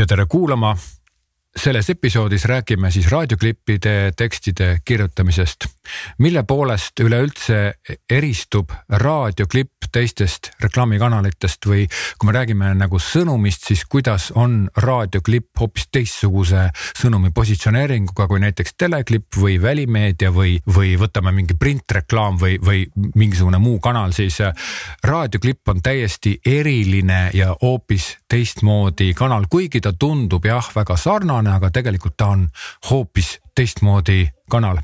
ja tere kuulama selles episoodis räägime siis raadioklippide tekstide kirjutamisest, mille poolest üleüldse eristub raadioklipp teistest reklaamikanalitest või kui me räägime nagu sõnumist, siis kuidas on raadioklipp hoopis teistsuguse sõnumi positsioneeringuga kui näiteks teleklipp või välimeedia või, või võtame mingi printreklaam või, või mingisugune muu kanal, siis raadioklipp on täiesti eriline ja hoopis teistmoodi kanal, kuigi ta tundub jah, väga sarnane sarnane, aga tegelikult ta on hoopis teistmoodi kanal.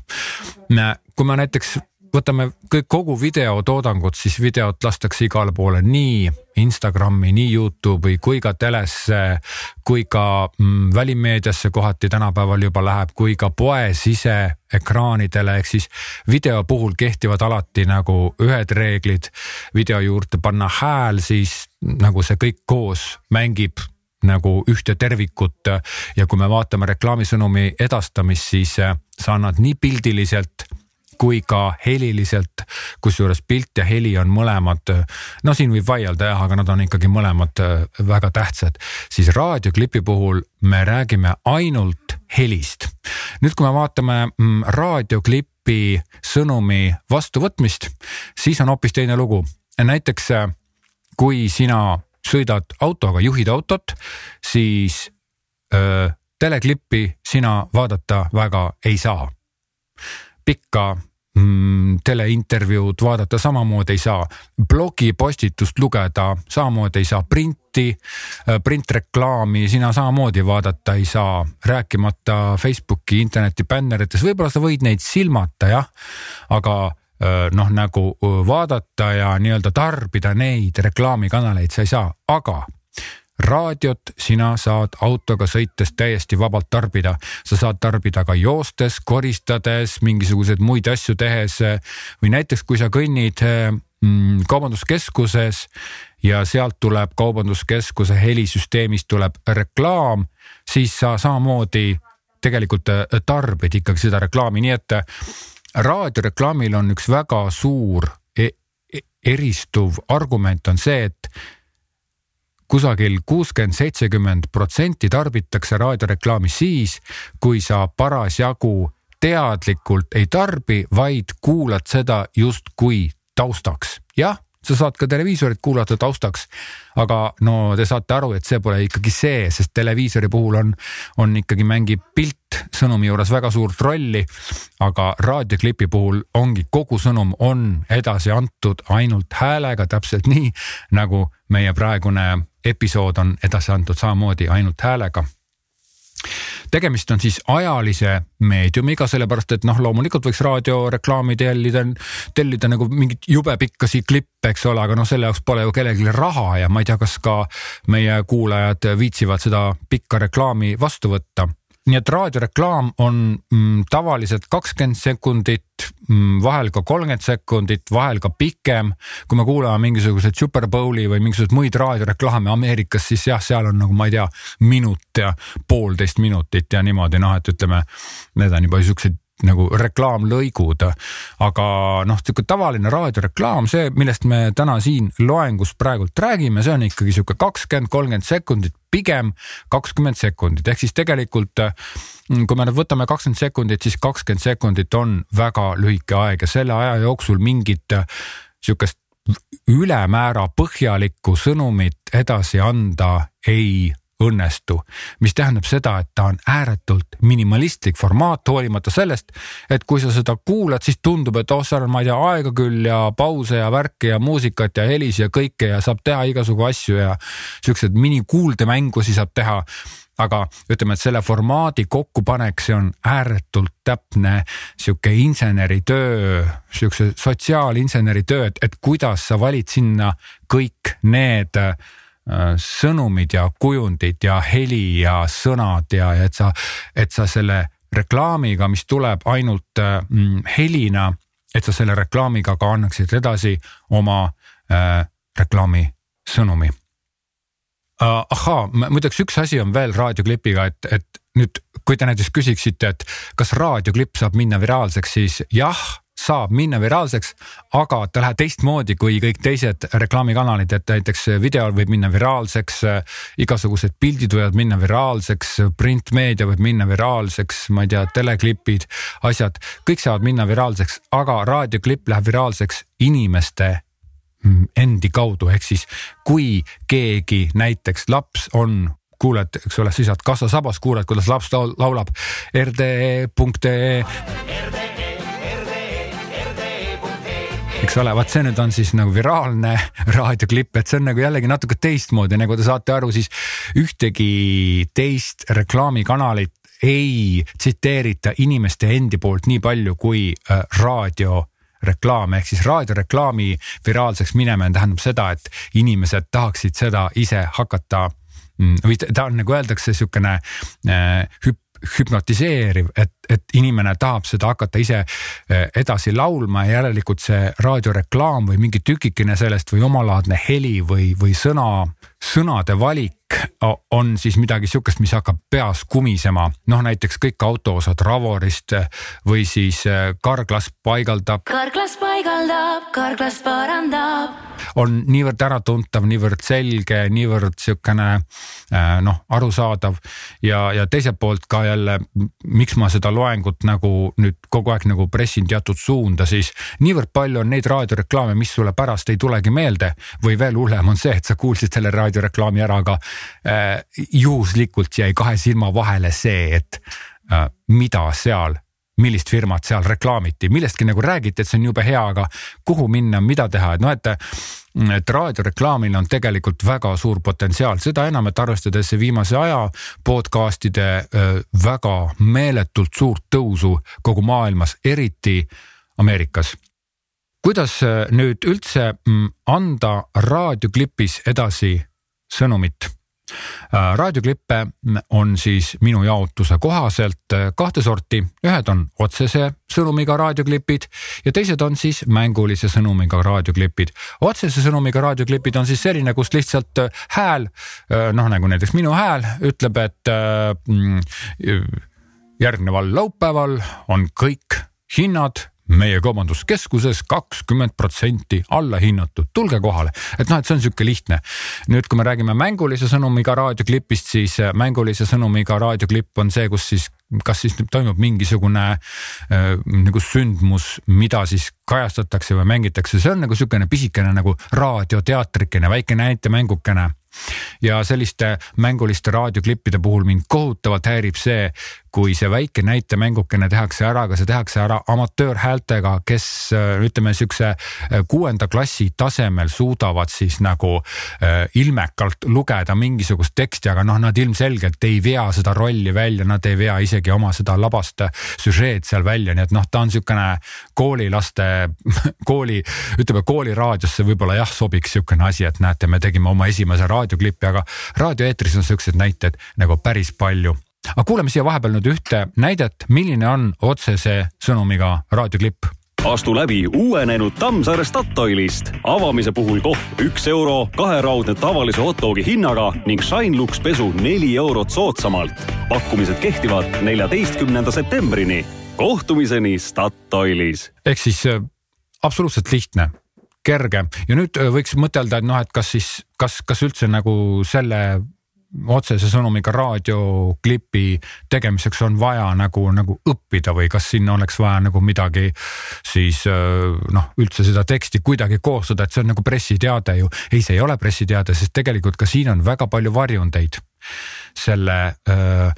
kui me näiteks võtame kõik kogu videotoodangut, siis videot lastakse igale poole nii Instagrami, nii Youtube'i kui ka telesse, kui ka mm, välimeediasse kohati tänapäeval juba läheb, kui ka poe siseekraanidele, ehk siis video puhul kehtivad alati nagu ühed reeglid. video juurde panna hääl, siis nagu see kõik koos mängib nagu ühte tervikut ja kui me vaatame reklaamisõnumi edastamist, siis äh, sa annad nii pildiliselt kui ka heliliselt, kusjuures pilt ja heli on mõlemad, no siin võib vaielda jah, aga nad on ikkagi mõlemad äh, väga tähtsad. siis raadioklipi puhul me räägime ainult helist. nüüd, kui me vaatame mm, raadioklipi sõnumi vastuvõtmist, siis on hoopis teine lugu. näiteks äh, kui sina sõidad autoga, juhid autot, siis öö, teleklippi sina vaadata väga ei saa. pikka mm, teleintervjuud vaadata samamoodi ei saa, blogipostitust lugeda samamoodi ei saa, printi, printreklaami sina samamoodi vaadata ei saa, rääkimata Facebooki, interneti bännerites, võib-olla sa võid neid silmata jah, aga noh, nagu vaadata ja nii-öelda tarbida neid reklaamikanaleid sa ei saa, aga raadiot sina saad autoga sõites täiesti vabalt tarbida, sa saad tarbida ka joostes, koristades, mingisuguseid muid asju tehes või näiteks kui sa kõnnid mm, kaubanduskeskuses ja sealt tuleb kaubanduskeskuse helisüsteemist tuleb reklaam, siis sa samamoodi tegelikult tarbid ikkagi seda reklaami, nii et raadioreklaamil on üks väga suur e e eristuv argument on see, et kusagil kuuskümmend, seitsekümmend protsenti tarbitakse raadioreklaami siis, kui sa parasjagu teadlikult ei tarbi, vaid kuulad seda justkui taustaks. jah, sa saad ka televiisorit kuulata taustaks. aga no te saate aru, et see pole ikkagi see, sest televiisori puhul on, on ikkagi mängib pilt sõnumi juures väga suurt rolli. aga raadioklipi puhul ongi kogu sõnum on edasi antud ainult häälega, täpselt nii nagu meie praegune episood on edasi antud samamoodi ainult häälega tegemist on siis ajalise meediumiga, sellepärast et noh, loomulikult võiks raadioreklaami tellida, tellida nagu mingit jube pikkasi klippe, eks ole, aga noh, selle jaoks pole ju kellelgi raha ja ma ei tea, kas ka meie kuulajad viitsivad seda pikka reklaami vastu võtta nii et raadioreklaam on mm, tavaliselt kakskümmend sekundit mm,, vahel ka kolmkümmend sekundit, vahel ka pikem. kui me kuulame mingisuguseid Super Bowli või mingisuguseid muid raadioreklaame Ameerikas, siis jah, seal on nagu ma ei tea, minut ja poolteist minutit ja niimoodi noh, et ütleme, need on juba siuksed nagu reklaamlõigud. aga noh, sihuke tavaline raadioreklaam, see, millest me täna siin loengus praegult räägime, see on ikkagi sihuke kakskümmend, kolmkümmend sekundit, pigem kakskümmend sekundit, ehk siis tegelikult kui me nüüd võtame kakskümmend sekundit, siis kakskümmend sekundit on väga lühike aeg ja selle aja jooksul mingit sihukest ülemäära põhjalikku sõnumit edasi anda ei õnnestu, mis tähendab seda, et ta on ääretult minimalistlik formaat, hoolimata sellest, et kui sa seda kuulad, siis tundub, et oh, seal on, ma ei tea, aega küll ja pause ja värki ja muusikat ja helisi ja kõike ja saab teha igasugu asju ja siukseid minikuuldemängusi saab teha. Aga ütleme, et selle formaadi kokkupanek, see on ääretult täpne sihuke inseneritöö, siukse sotsiaalinseneri töö, et, et kuidas sa valid sinna kõik need Äh, sõnumid ja kujundid ja heli ja sõnad ja, ja et sa, et sa selle reklaamiga, mis tuleb ainult äh, mm, helina, et sa selle reklaamiga ka annaksid edasi oma äh, reklaami sõnumi uh,. ahaa, muideks üks asi on veel raadioklipiga, et, et nüüd, kui te näiteks küsiksite, et kas raadioklipp saab minna viraalseks, siis jah saab minna viraalseks, aga ta läheb teistmoodi kui kõik teised reklaamikanalid, et näiteks videol võib minna viraalseks, igasugused pildid võivad minna viraalseks, printmeedia võib minna viraalseks, ma ei tea, teleklipid, asjad, kõik saavad minna viraalseks, aga raadioklipp läheb viraalseks inimeste mm, endi kaudu, ehk siis kui keegi näiteks laps on kuuled, eks ole, seisad kassasabas, kuuled, kuidas laps laulab rde.ee. eks ole, vaat see nüüd on siis nagu viraalne raadioklipp, et see on nagu jällegi natuke teistmoodi, nagu te saate aru, siis ühtegi teist reklaamikanalit ei tsiteerita inimeste endi poolt nii palju kui äh, raadio reklaam. Ehk siis raadioreklaami viraalseks minemine tähendab seda, et inimesed tahaksid seda ise hakata Mm, või ta on nagu öeldakse, sihukene äh, hüp-, hüpnotiseeriv, et, et inimene tahab seda hakata ise äh, edasi laulma ja järelikult see raadioreklaam või mingi tükikene sellest või omalaadne heli või, või sõna, sõnade valik on siis midagi sihukest, mis hakkab peas kumisema. noh, näiteks kõik autoosad Ravorist või siis äh, Karglas paigaldab. Karglas paigaldab, Karglas parandab on niivõrd äratuntav, niivõrd selge, niivõrd sihukene noh, arusaadav ja, ja teiselt poolt ka jälle, miks ma seda loengut nagu nüüd kogu aeg nagu pressin teatud suunda, siis niivõrd palju on neid raadioreklaame, mis sulle pärast ei tulegi meelde? Või veel hullem on see, et sa kuulsid selle raadioreklaami ära, aga äh, juhuslikult jäi kahe silma vahele see, et äh, mida seal millist firmat seal reklaamiti, millestki nagu räägiti, et see on jube hea, aga kuhu minna, mida teha, et noh, et et raadioreklaamil on tegelikult väga suur potentsiaal, seda enam, et arvestades viimase aja podcast'ide väga meeletult suurt tõusu kogu maailmas, eriti Ameerikas. kuidas nüüd üldse mm, anda raadioklipis edasi sõnumit? Äh, raadioklippe on siis minu jaotuse kohaselt äh, kahte sorti, ühed on otsese sõnumiga raadioklipid ja teised on siis mängulise sõnumiga raadioklipid. otsese sõnumiga raadioklipid on siis selline, kus lihtsalt äh, hääl, noh nagu näiteks minu hääl ütleb, et mm, järgneval laupäeval on kõik hinnad meie kaubanduskeskuses kakskümmend protsenti alla hinnatud, tulge kohale. et noh, et see on sihuke lihtne. nüüd, kui me räägime mängulise sõnumiga raadioklipist, siis äh, mängulise sõnumiga raadioklipp on see, kus siis kas siis toimub mingisugune äh, nagu sündmus, mida siis kajastatakse või mängitakse, see on nagu sihukene pisikene nagu raadioteatrikene, väike näitemängukene ja selliste mänguliste raadioklippide puhul mind kohutavalt häirib see, kui see väike näitemängukene tehakse ära, aga see tehakse ära amatöörhäältega, kes äh, ütleme siukse äh, kuuenda klassi tasemel suudavad siis nagu äh, ilmekalt lugeda mingisugust teksti, aga noh, nad ilmselgelt ei vea seda rolli välja, nad ei vea isegi oma seda labast süžeed seal välja, nii et noh, ta on siukene koolilaste, kooli, ütleme kooliraadiosse võib-olla jah, sobiks siukene asi, et näete, me tegime oma esimese raadioklipi, aga raadioeetris on siuksed näited nagu päris palju aga kuulame siia vahepeal nüüd ühte näidet, milline on otsese sõnumiga raadioklipp astu läbi uuenenud Tammsaare Statoilist. avamise puhul kohv üks euro, kaheraudne tavalise hot dogi hinnaga ning Shine Lux pesu neli eurot soodsamalt. pakkumised kehtivad neljateistkümnenda septembrini. kohtumiseni Statoilis. ehk siis äh, absoluutselt lihtne kerge ja nüüd äh, võiks mõtelda, et noh, et kas siis, kas, kas üldse nagu selle otsese sõnumiga raadioklipi tegemiseks on vaja nagu, nagu õppida või kas sinna oleks vaja nagu midagi siis noh, üldse seda teksti kuidagi koostada, et see on nagu pressiteade ju. ei, see ei ole pressiteade, sest tegelikult ka siin on väga palju varjundeid. selle öö,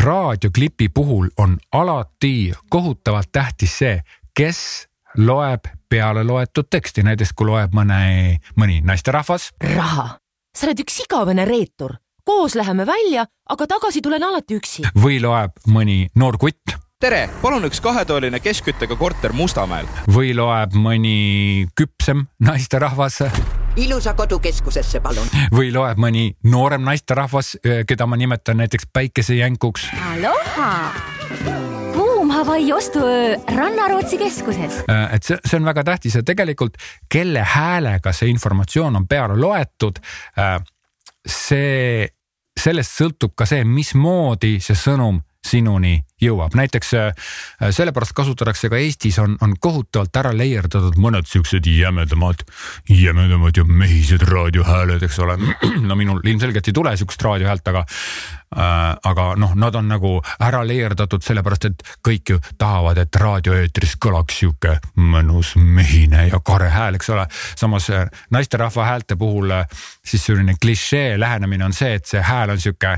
raadioklipi puhul on alati kohutavalt tähtis see, kes loeb peale loetud teksti, näiteks kui loeb mõne, mõni naisterahvas. raha sa oled üks igavene reetur. koos läheme välja, aga tagasi tulen alati üksi. või loeb mõni noor kutt tere, palun üks kahetoaline keskküttega korter Mustamäel. või loeb mõni küpsem naisterahvas. ilusa kodukeskusesse, palun. või loeb mõni noorem naisterahvas, keda ma nimetan näiteks päikesejänkuks. Aloha Hawaii ostuöö Rannarootsi keskuses. Äh, et see, see on väga tähtis ja tegelikult kelle häälega see informatsioon on peale loetud, äh, see, sellest sõltub ka see, mismoodi see sõnum sinuni jõuab, näiteks äh, sellepärast kasutatakse ka Eestis on, on kohutavalt ära leierdatud mõned siuksed jämedamad, jämedamad ja mehised raadiohääled, eks ole. no minul ilmselgelt ei tule siukest raadiohäält, aga aga noh, nad on nagu ära leierdatud sellepärast, et kõik ju tahavad, et raadioeetris kõlaks sihuke mõnus mehine ja kare hääl, eks ole. samas äh, naisterahva häälte puhul äh, siis selline klišee lähenemine on see, et see hääl on sihuke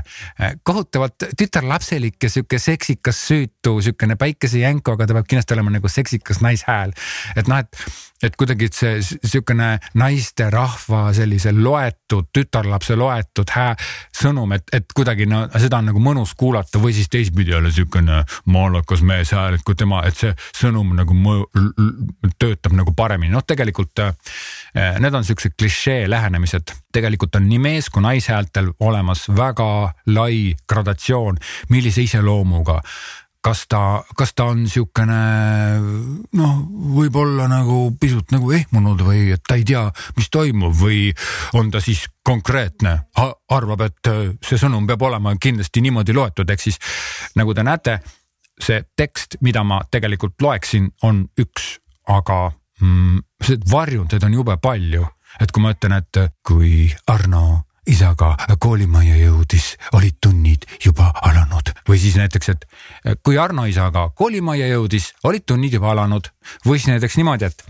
kohutavalt tütarlapselik ja sihuke seksikas süütu, sihukene päikesejänku, aga ta peab kindlasti olema nagu seksikas naishääl. et noh, et, et kuidagi see sihukene naisterahva sellise loetud, tütarlapse loetud hää, sõnum, et, et kuidagi no seda on nagu mõnus kuulata või siis teistpidi jälle sihukene maalakas mees hääl, et kui tema, et see sõnum nagu mõju, töötab nagu paremini, noh tegelikult äh, need on siuksed klišee lähenemised, tegelikult on nii mees kui naishäältel olemas väga lai gradatsioon, millise iseloomuga kas ta, kas ta on siukene noh, võib-olla nagu pisut nagu ehmunud või et ta ei tea, mis toimub või on ta siis konkreetne, arvab, et see sõnum peab olema kindlasti niimoodi loetud, ehk siis nagu te näete, see tekst, mida ma tegelikult loeksin, on üks, aga mm, varjundeid on jube palju, et kui ma ütlen, et kui Arno isaga koolimajja jõudis, olid tunnid juba alanud. Või siis näiteks, et kui Arno isaga koolimajja jõudis, olid tunnid juba alanud. Või siis näiteks niimoodi, et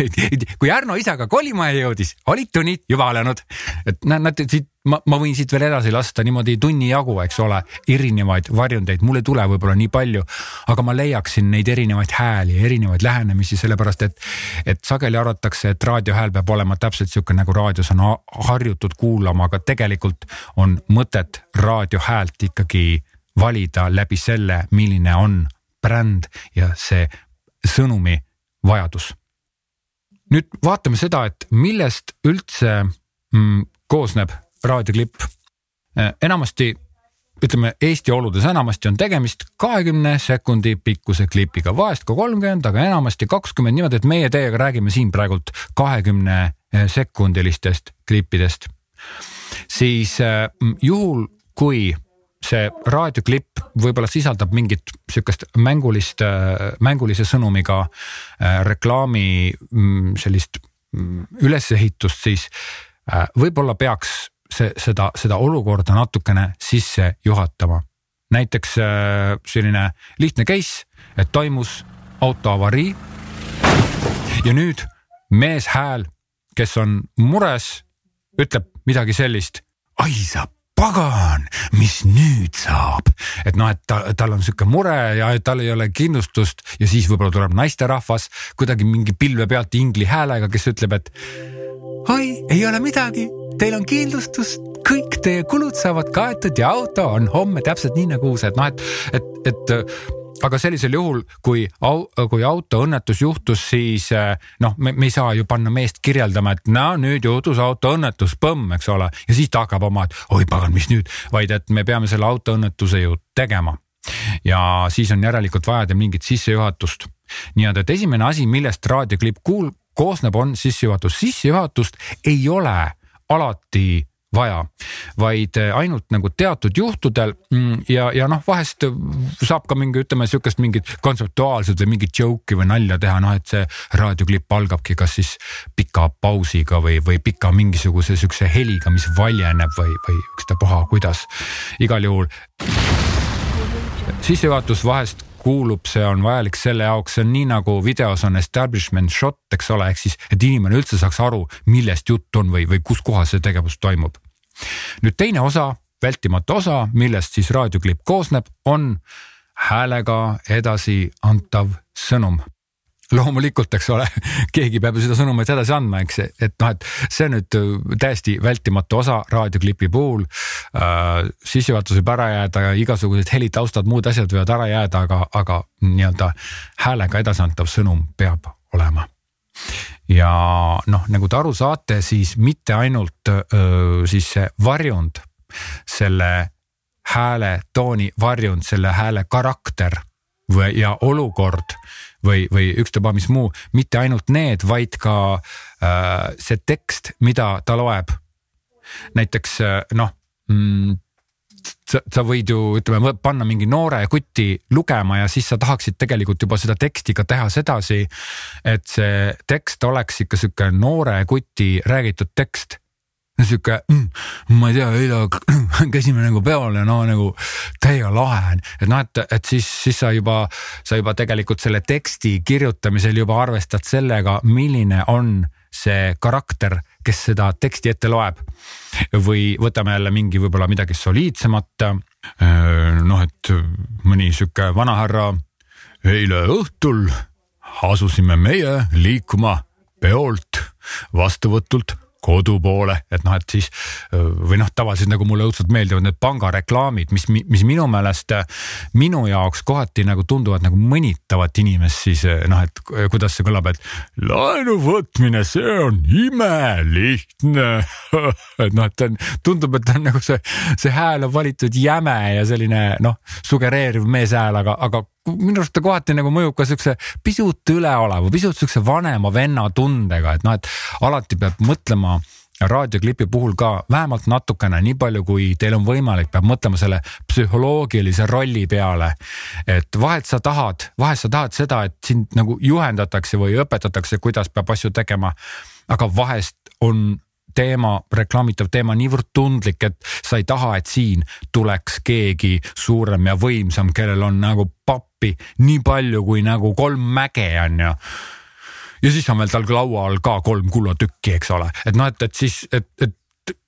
kui Arno isaga kolimajja jõudis, olid tunnid juba alanud. et näed, näed siit ma, ma võin siit veel edasi lasta niimoodi tunni jagu, eks ole, erinevaid varjundeid, mul ei tule võib-olla nii palju, aga ma leiaksin neid erinevaid hääli, erinevaid lähenemisi, sellepärast et, et sageli arvatakse, et raadiohääl peab olema täpselt sihuke nagu raadios on harjutud kuulama, aga tegelikult on mõtet raadiohäält ikkagi valida läbi selle, milline on bränd ja see sõnumi vajadus nüüd vaatame seda, et millest üldse mm, koosneb raadioklipp. Äh, enamasti ütleme Eesti oludes enamasti on tegemist kahekümne sekundi pikkuse klipiga, vahest ka kolmkümmend, aga enamasti kakskümmend niimoodi, et meie teiega räägime siin praegult kahekümne sekundilistest klippidest. siis äh, juhul, kui see raadioklipp võib-olla sisaldab mingit sihukest mängulist, mängulise sõnumiga äh, reklaami mm, sellist mm, ülesehitust, siis äh, võib-olla peaks see, seda, seda olukorda natukene sisse juhatama. näiteks äh, selline lihtne case, et toimus autoavarii. ja nüüd mees hääl, kes on mures, ütleb midagi sellist. ai sa pagan, mis nüüd saab, et noh, et ta, tal on sihuke mure ja tal ei ole kindlustust ja siis võib-olla tuleb naisterahvas kuidagi mingi pilve pealt ingli häälega, kes ütleb, et oi, ei ole midagi, teil on kindlustus, kõik teie kulud saavad kaetud ja auto on homme täpselt nii nagu uus, et noh, et, et, et aga sellisel juhul, kui au,, kui autoõnnetus juhtus, siis eh, noh, me ei saa ju panna meest kirjeldama, et no nüüd juhtus autoõnnetus, põmm, eks ole, ja siis ta hakkab oma, et oi pagan, mis nüüd, vaid et me peame selle autoõnnetuse ju tegema. ja siis on järelikult vaja teha mingit sissejuhatust. nii-öelda, et esimene asi, millest raadioklipp kuul-, koosneb, on sissejuhatus. sissejuhatust ei ole alati vaja, vaid äh, ainult nagu teatud juhtudel mm, ja, ja noh, vahest saab ka mingi, ütleme sihukest mingit kontseptuaalset või mingit joke'i või nalja teha, noh et see raadioklipp algabki kas siis pika pausiga või, või pika mingisuguse sihukese heliga, mis valjeneb või, või ükstapuha kuidas. igal juhul sissejuhatus vahest kuulub, see on vajalik selle jaoks, see on nii nagu videos on establishment shot, eks ole, ehk siis, et inimene üldse saaks aru, millest jutt on või, või kus kohas see tegevus toimub. nüüd teine osa, vältimatu osa, millest siis raadioklipp koosneb, on häälega edasi antav sõnum loomulikult, eks ole, keegi peab ju seda sõnumit edasi andma, eks, et noh, et see nüüd äh, täiesti vältimatu osa raadioklipi puhul äh,. sissejuhatus võib ära jääda ja igasugused helitaustad, muud asjad võivad ära jääda, aga, aga nii-öelda häälega edasantav sõnum peab olema ja noh, nagu te aru saate, siis mitte ainult öö, siis see varjund, selle hääle tooni varjund, selle hääle karakter või, ja olukord või, või ükstapuha mis muu, mitte ainult need, vaid ka äh, see tekst, mida ta loeb. näiteks äh, noh mm,, sa, sa võid ju ütleme panna mingi noore kuti lugema ja siis sa tahaksid tegelikult juba seda teksti ka teha sedasi. et see tekst oleks ikka sihuke noore kuti räägitud tekst sihuke mm,, ma ei tea, eile käisime nagu peol ja no nagu täiega lahe on, et noh, et, et siis, siis sa juba, sa juba tegelikult selle teksti kirjutamisel juba arvestad sellega, milline on see karakter, kes seda teksti ette loeb. või võtame jälle mingi võib-olla midagi soliidsemat. noh, et mõni sihuke vanahärra. eile õhtul asusime meie liikuma peolt vastuvõtult kodu poole, et noh, et siis või noh, tavaliselt nagu mulle õudselt meeldivad need pangareklaamid, mis, mis minu meelest minu jaoks kohati nagu tunduvad nagu mõnitavat inimest siis noh, et kuidas see kõlab, et laenu võtmine, see on imelihtne. Et noh, et ta on, tundub, et ta on nagu see, see hääl on valitud jäme ja selline noh, sugereeriv meeshääl, aga, aga minu arust ta kohati nagu mõjub ka siukse pisut üleoleva, pisut siukse vanema venna tundega, et noh, et alati peab mõtlema raadioklipi puhul ka vähemalt natukene, nii palju kui teil on võimalik, peab mõtlema selle psühholoogilise rolli peale. et vahelt sa tahad, vahest sa tahad seda, et sind nagu juhendatakse või õpetatakse, kuidas peab asju tegema. aga vahest on teema, reklaamitav teema niivõrd tundlik, et sa ei taha, et siin tuleks keegi suurem ja võimsam, kellel on nagu pappi nii palju kui nagu kolm mäge on ju ja siis on veel tal laua all ka kolm kullatükki, eks ole, et noh, et, et siis, et, et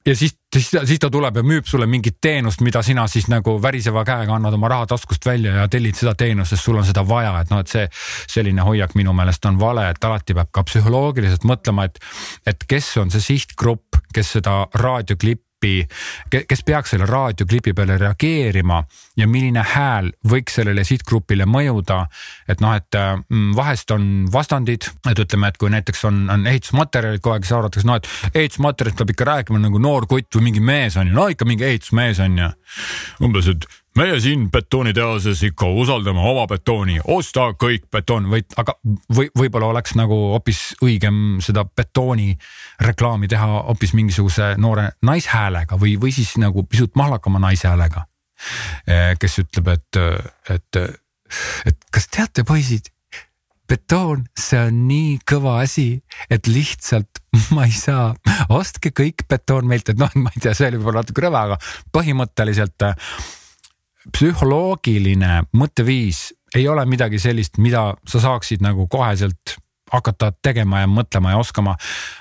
ja siis, siis, siis ta tuleb ja müüb sulle mingit teenust, mida sina siis nagu väriseva käega annad oma raha taskust välja ja tellid seda teenust, sest sul on seda vaja, et noh, et see selline hoiak minu meelest on vale, et alati peab ka psühholoogiliselt mõtlema, et, et kes on see sihtgrupp, kes seda raadioklippi klipi, kes peaks selle raadioklipi peale reageerima ja milline hääl võiks sellele sihtgrupile mõjuda. et noh, et mm, vahest on vastandid, et ütleme, et kui näiteks on, on ehitusmaterjalid kogu aeg, siis arvatakse, no et ehitusmaterjalist peab ikka rääkima nagu noor kutt või mingi mees on ju, no ikka mingi ehitusmees on ju. umbes, et meie siin betoonitehases ikka usaldame oma betooni, osta kõik betoon või, aga või võib-olla oleks nagu hoopis õigem seda betooni reklaami teha hoopis mingisuguse noore naishäälega või, või siis nagu pisut mahlakama naishäälega. Eh, kes ütleb, et, et, et kas teate, poisid, betoon, see on nii kõva asi, et lihtsalt ma ei saa, ostke kõik betoon meilt, et noh, ma ei tea, see oli võib-olla natuke rõve, aga põhimõtteliselt psühholoogiline mõtteviis ei ole midagi sellist, mida sa saaksid nagu koheselt hakata tegema ja mõtlema ja oskama.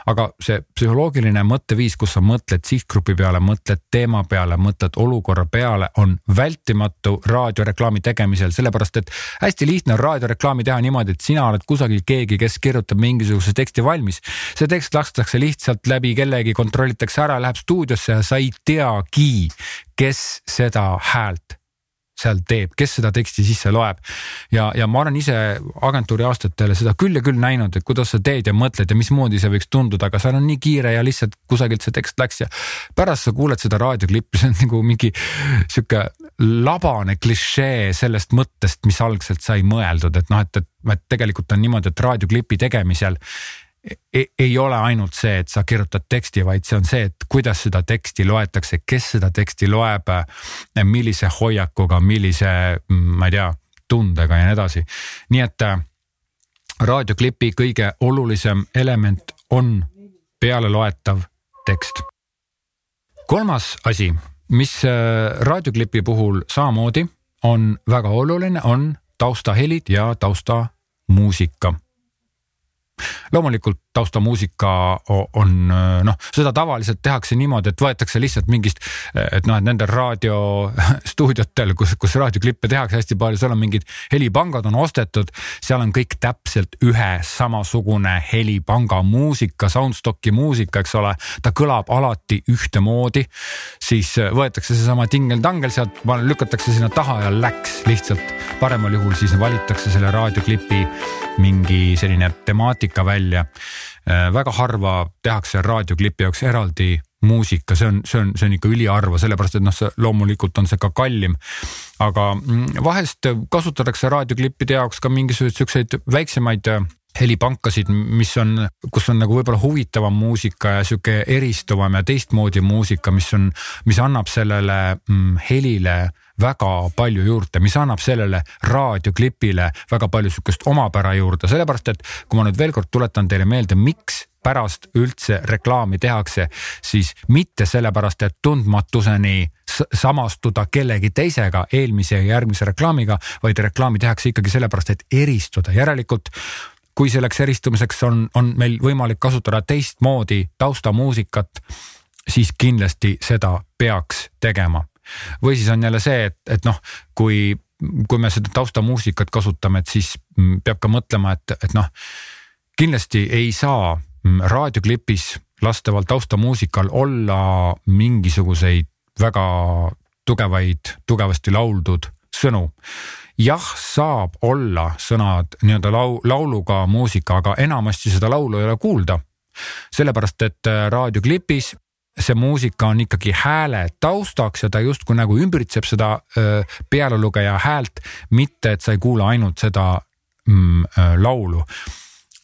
aga see psühholoogiline mõtteviis, kus sa mõtled sihtgrupi peale, mõtled teema peale, mõtled olukorra peale, on vältimatu raadioreklaami tegemisel, sellepärast et hästi lihtne on raadioreklaami teha niimoodi, et sina oled kusagil keegi, kes kirjutab mingisuguse teksti valmis. see tekst lastakse lihtsalt läbi kellegi, kontrollitakse ära, läheb stuudiosse ja sa ei teagi, kes seda häält seal teeb, kes seda teksti sisse loeb. ja, ja ma olen ise agentuuri aastatele seda küll ja küll näinud, et kuidas sa teed ja mõtled ja mismoodi see võiks tunduda, aga seal on nii kiire ja lihtsalt kusagilt see tekst läks ja pärast sa kuuled seda raadioklippi, see on nagu mingi sihuke labane klišee sellest mõttest, mis algselt sai mõeldud, et noh, et, et, et tegelikult on niimoodi, et raadioklipi tegemisel ei, ei ole ainult see, et sa kirjutad teksti, vaid see on see, et kuidas seda teksti loetakse, kes seda teksti loeb, millise hoiakuga, millise, ma ei tea, tundega ja nii edasi. nii et äh, raadioklipi kõige olulisem element on pealeloetav tekst. kolmas asi, mis äh, raadioklipi puhul samamoodi on väga oluline, on taustahelid ja taustamuusika loomulikult taustamuusika on noh, seda tavaliselt tehakse niimoodi, et võetakse lihtsalt mingist, et noh, et nendel raadiostuudiotel, kus, kus raadioklippe tehakse hästi palju, seal on mingid helipangad on ostetud, seal on kõik täpselt ühe samasugune helipanga muusika, soundstocki muusika, eks ole, ta kõlab alati ühtemoodi. siis võetakse seesama tingel-tangel sealt, lükatakse sinna taha ja läks lihtsalt. paremal juhul siis valitakse selle raadioklipi mingi selline temaatika välja väga harva tehakse raadioklipi jaoks eraldi muusika, see on, see on, see on ikka üliharva, sellepärast et noh, see loomulikult on see ka kallim. aga mm, vahest kasutatakse raadioklippide jaoks ka mingisuguseid siukseid väiksemaid äh, helipankasid, mis on, kus on nagu võib-olla huvitavam muusika ja sihuke eristuvam ja teistmoodi muusika, mis on, mis annab sellele mm, helile väga palju juurde, mis annab sellele raadioklipile väga palju sihukest omapära juurde, sellepärast et kui ma nüüd veel kord tuletan teile meelde, miks pärast üldse reklaami tehakse, siis mitte sellepärast, et tundmatuseni samastuda kellegi teisega eelmise ja järgmise reklaamiga, vaid reklaami tehakse ikkagi sellepärast, et eristuda, järelikult kui selleks eristumiseks on, on meil võimalik kasutada teistmoodi taustamuusikat, siis kindlasti seda peaks tegema. või siis on jälle see, et, et noh, kui, kui me seda taustamuusikat kasutame, et siis peab ka mõtlema, et, et noh, kindlasti ei saa raadioklipis lasteval taustamuusikal olla mingisuguseid väga tugevaid, tugevasti lauldud sõnu. Jah, saab olla sõnad nii-öelda lau, lauluga muusika, aga enamasti seda laulu ei ole kuulda. sellepärast, et äh, raadioklipis see muusika on ikkagi hääle taustaks ja ta justkui nagu ümbritseb seda äh, pealolugeja häält, mitte et sa ei kuula ainult seda mm, äh, laulu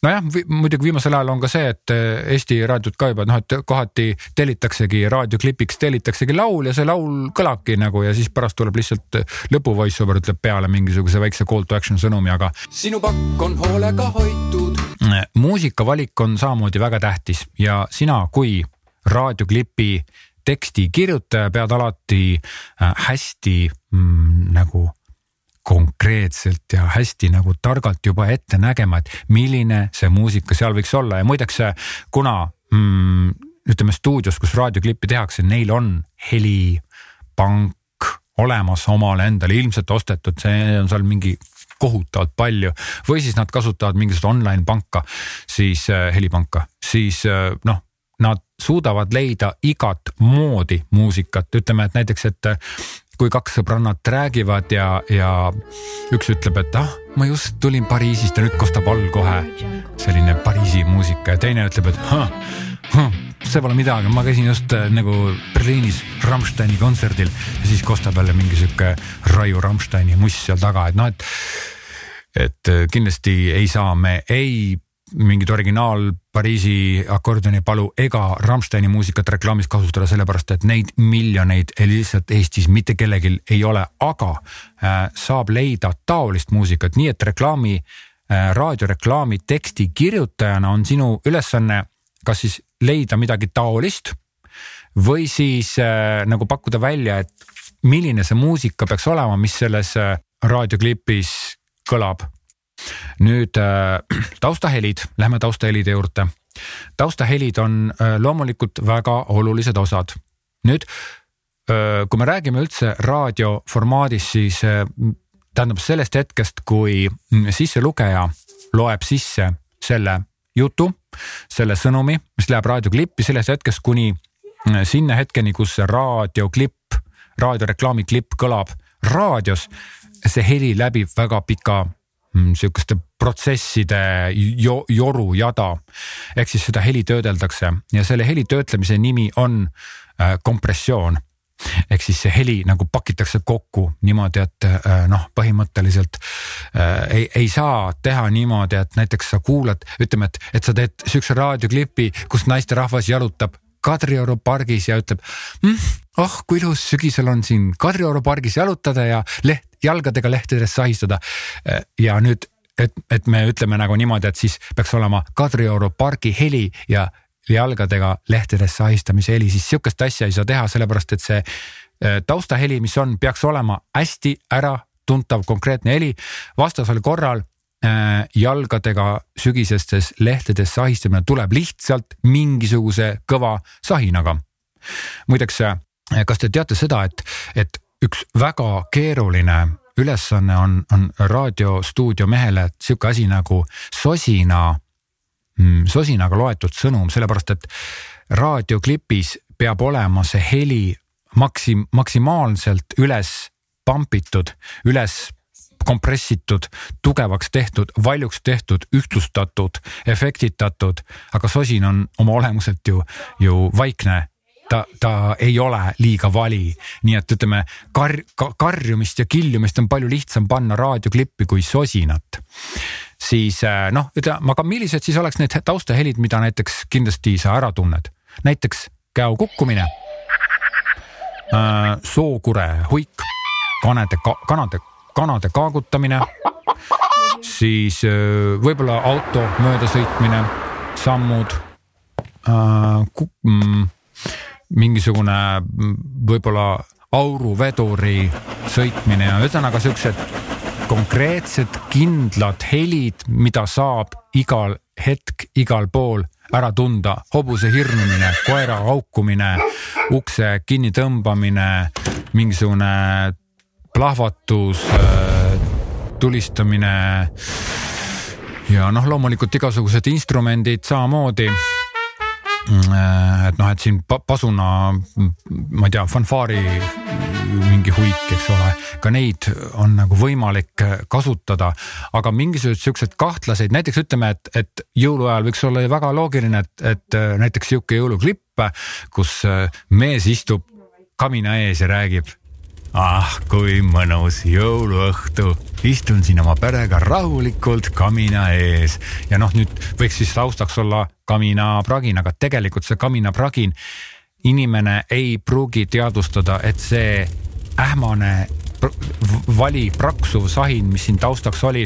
nojah, muidugi viimasel ajal on ka see, et eh, Eesti raadiot ka juba noh, et kohati tellitaksegi raadioklipiks tellitaksegi laul ja see laul kõlabki nagu ja siis pärast tuleb lihtsalt lõpu voice over ütleb peale mingisuguse väikse call to action sõnumi, aga. sinu pakk on hoolega hoitud. muusikavalik on samamoodi väga tähtis ja sina kui raadioklipi teksti kirjutaja pead alati äh, hästi mm, nagu konkreetselt ja hästi nagu targalt juba ette nägema, et milline see muusika seal võiks olla. Ja muideks, kuna mm, ütleme stuudios, kus raadioklippi tehakse, neil on helipank olemas omale endale ilmselt ostetud, see on seal mingi kohutavalt palju. Või siis nad kasutavad mingisugust online panka, siis äh, helipanka, siis äh, noh, nad suudavad leida igat moodi muusikat, ütleme, et näiteks, et kui kaks sõbrannat räägivad ja, ja üks ütleb, et ah, ma just tulin Pariisist ja nüüd kostab all kohe selline Pariisi muusika. Ja teine ütleb, et ah, ah, see pole midagi, ma käisin just äh, nagu Berliinis Rammsteini kontserdil ja siis kostab jälle mingi sihuke Raiu Rammsteini muss seal taga, et noh, et et äh, kindlasti ei saa me ei mingit originaal Pariisi akordionipalu ega Rammsteini muusikat reklaamis kasutada, sellepärast et neid miljoneid lihtsalt Eestis mitte kellelgi ei ole, aga äh, saab leida taolist muusikat, nii et reklaami äh,, raadioreklaami teksti kirjutajana on sinu ülesanne kas siis leida midagi taolist või siis äh, nagu pakkuda välja, et milline see muusika peaks olema, mis selles äh, raadioklipis kõlab nüüd äh, taustahelid, lähme taustahelide juurde. taustahelid on äh, loomulikult väga olulised osad. nüüd äh, kui me räägime üldse raadioformaadis, siis tähendab sellest hetkest, kui mm, sisselugeja loeb sisse selle jutu, selle sõnumi, mis läheb raadioklippi sellest hetkest kuni sinna hetkeni, kus raadioklipp, raadioreklaami klipp kõlab raadios, see heli läbib väga pika sihukeste protsesside jo, joru jada. ehk siis seda heli töödeldakse ja selle heli töötlemise nimi on äh, kompressioon ehk siis see heli nagu pakitakse kokku niimoodi, et äh, noh, põhimõtteliselt äh, ei, ei saa teha niimoodi, et näiteks sa kuulad, ütleme, et, et sa teed siukse raadioklipi, kus naisterahvas jalutab Kadrioru pargis ja ütleb mm,. oh kui ilus sügisel on siin Kadrioru pargis jalutada ja leht, jalgadega lehtedest sahistada. ja nüüd, et, et me ütleme nagu niimoodi, et siis peaks olema Kadrioru pargi heli ja jalgadega lehtedest sahistamise heli, siis sihukest asja ei saa teha, sellepärast et see äh, taustaheli, mis on, peaks olema hästi äratuntav konkreetne heli. vastasel korral äh, jalgadega sügisestes lehtedes sahistamine tuleb lihtsalt mingisuguse kõva sahinaga. muideks, äh, kas te teate seda, et, et üks väga keeruline ülesanne on, on raadiostuudio mehele sihuke asi nagu sosina, mm, sosinaga loetud sõnum, sellepärast et raadioklipis peab olema see heli maksim-, maksimaalselt üles pampitud, üles kompressitud, tugevaks tehtud, valjuks tehtud, ühtlustatud, efektitatud, aga sosin on oma olemuselt ju, ju vaikne ta, ta ei ole liiga vali. nii et ütleme kar-, karjumist ja kiljumist on palju lihtsam panna raadioklippi kui sosinat. siis äh, noh, ütleme, aga millised siis oleks need taustahelid, mida näiteks kindlasti sa ära tunned, näiteks käo kukkumine äh,, sookure huik, kanade, kanade, kanade kaagutamine, siis äh, võib-olla auto möödasõitmine, sammud äh,, mm, mingisugune mm, võib-olla auruveduri sõitmine ja ühesõnaga siuksed konkreetsed kindlad helid, mida saab igal hetk, igal pool ära tunda, hobuse hirmumine, koera haukumine, ukse kinnitõmbamine, mingisugune plahvatus, äh, tulistamine. ja noh, loomulikult igasugused instrumendid samamoodi Äh, et noh, et siin pasuna, ma ei tea, fanfaari mingi huik, eks ole, ka neid on nagu võimalik kasutada, aga mingisugused siuksed kahtlaseid, näiteks ütleme, et, et jõuluajal võiks olla ju väga loogiline, et, et näiteks sihuke jõuluklipp, kus mees istub kamina ees ja räägib ah, kui mõnus jõuluõhtu, istun siin oma perega rahulikult kamina ees ja noh, nüüd võiks siis taustaks olla kaminapragin, aga tegelikult see kaminapragin, inimene ei pruugi teadvustada, et see ähmane vali praksuv sahin, mis siin taustaks oli,